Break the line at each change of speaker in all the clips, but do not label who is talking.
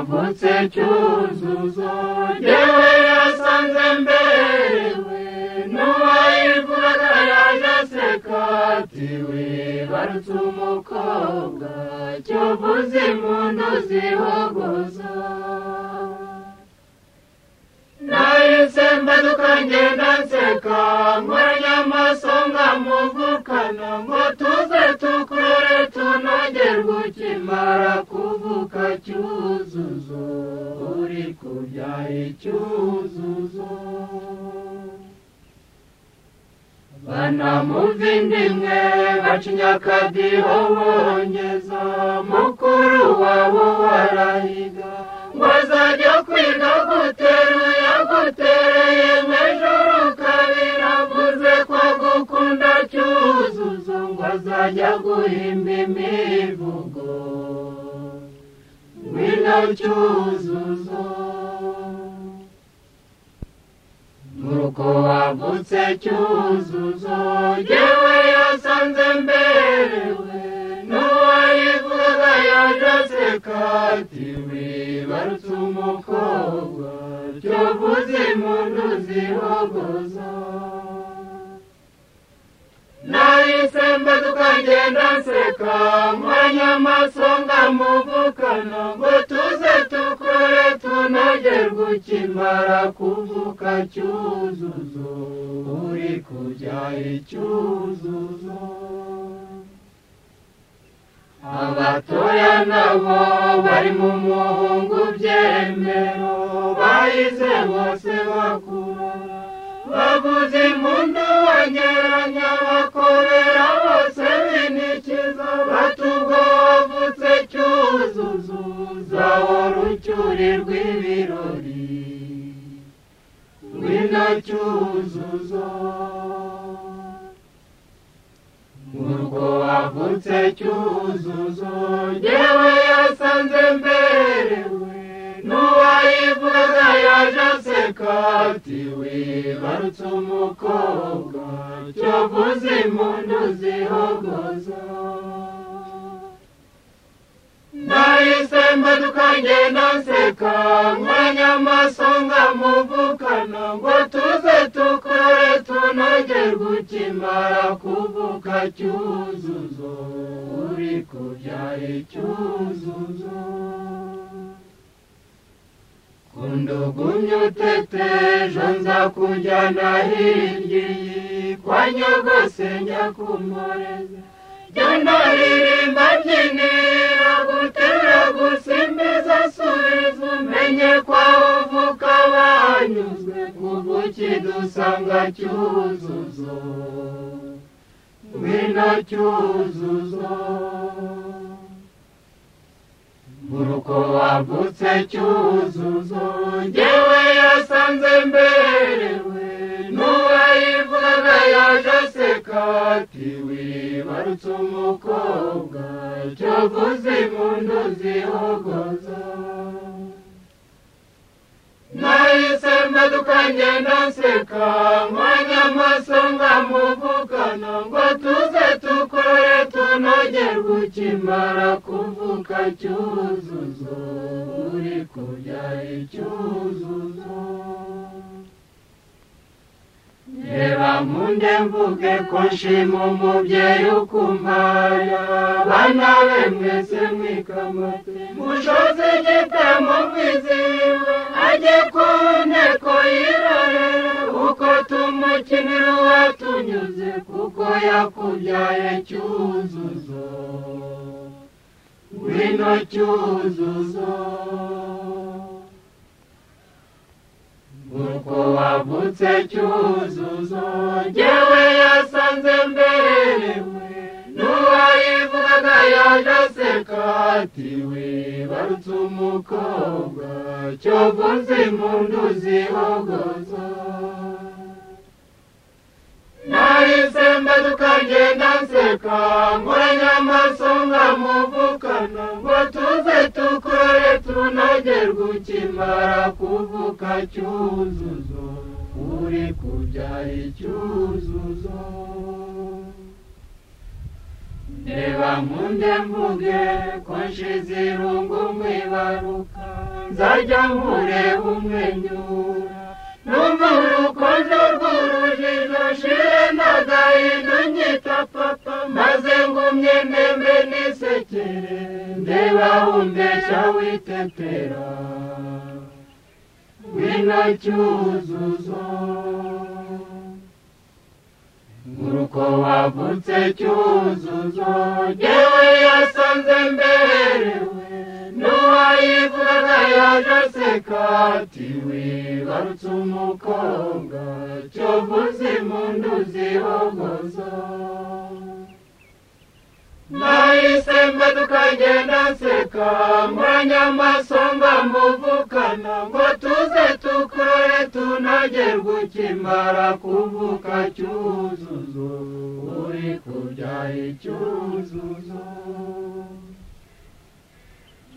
yavutse cyuzuzo yewe yasanze mberewe n'uwayivuraga yaje aseka tiwe barutse umukobwa cyovuze impundu zihogoza nahise mbaduka ngenda nseka nkoranya amaso nkamuvukana ngo tuze tukurure tu cyongerwa ukimara kuvuka cyuzuzo uri kubyaha icyuzuzo banamuva indi mwe baca inyakadiho bongeza mukuru wabo warahiga ngo azajya kwiga guteruye gutereye nk'ejuru ukabiravuze ko gukunda cyuzuzo ngo azajya guhimba imiti cyo cyuzuzo nuko wagutse cyuzuzo yewe yasanze mberewe n'uwayivugaga yajaseka ati wibarutse umukobwa cyo kuzimundu zihogoza tukagenda nseka nkoranyamasoga muvukano ngo tuze tukore tunogerwe ukimara kuvuka cyuzuzo uri kujya icyuzuzo abatoya nabo bari mu muhungu byemero bayize bose bakuru baguze impundu bangeranya bakorera bose binikiza batugobutse cyuzuzuza urucyuri rw'ibirori ngwino cyuzuzo urwo wavutse cyuzuzo ngewe yasanze mberewe ivuga yaje kati wibarutse umukobwa cyovuze impundu zihogoza ndayisemba tukagenda nseka mwanya amaso ngamuvukana ngo tuze tukore tunogerwe ukimara kuvuka cyuzuzo uri kubyaye cyuzuzo undugumye uteteje nzakujyana hirya iyi kwa nyogose nyakumureze jyana ririmba byinira gutera gusimbiza subiza umenye kwa uvuka banyuzwe ubuki dusanga cyuzuzo ngwino cyuzuzo uruko wavutse cyuzuzo ngewe yasanze mberewe n'uwayivugaga yaje aseka ati wibarutse umukobwa cyo kuzimundu zihogoza dukanye ndaseka mwanyamasonga muvukana ngo tuze tukore tunogerwe ukimara kuvuka cyuzuzo uri kurya icyuzuzo nkunde mvuge ko nshima umubyeyi ukumpara bana be mwese mwikamate mushoze igitemo mwiziwe ajye ku nteko yirorera uko tumukinira uwatunyuze kuko yakubyaye cyuzuzo ngwino cyuzuzo ko wavutse cyuzuzo ngewe yasanze mbere n'uwayivugaga yaje aseka ati we barutse umukobwa cyovuze impundu zihogoza nahise mbaduka ngewe umuzo reba nkunde mvuge ko nshize irungu mwibaruka nzajya nkureba umwenyura numva urukundo rw'urujijo shire n'agahinda nyita papa maze ngumye membe n'isekere ndeba umbeshya witetera ngwino cyuzuzo uruko wavutse cyuzuzo yewe yasanze mberewe n'uwayivugaga yaje aseka ati wibarutse umukobwa cyovuze impundu zihogoza nahise mbaduka ngenda nseka muranyamaso tukurore tunogerwe ukimara kuvuka cyuzuzo uri kubyaha icyuzuzo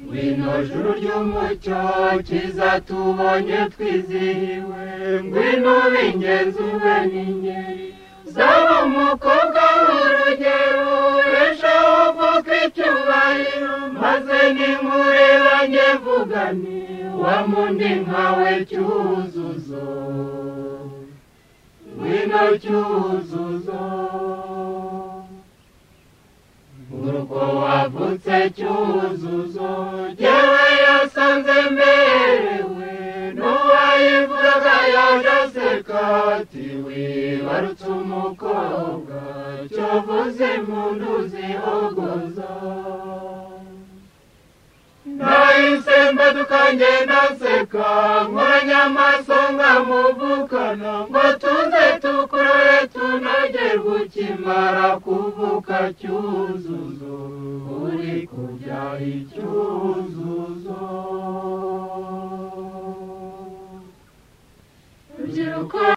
ngwino juru ry'umucyo kiza tubonye twizihiwe ngwino b'ingenzi ube n'ingeri zaba umukobwa w'urugero urushaho kuvuka icyubahiro maze n'inkure nanjye vugane wa mundi nkawe cyuzuzo ngwino cyuzuzo uruko wavutse cyuzuzo yewe yasanze mberewe n'uwayivugaga yaje aseka ati wibarutse umukobwa cyovuze impundu duka ngenda nseka nkamuvukana ngo tuze tukurore tunage gukimara kuvuka cyuzuzo uri kujya icyuzuzo rubyiruko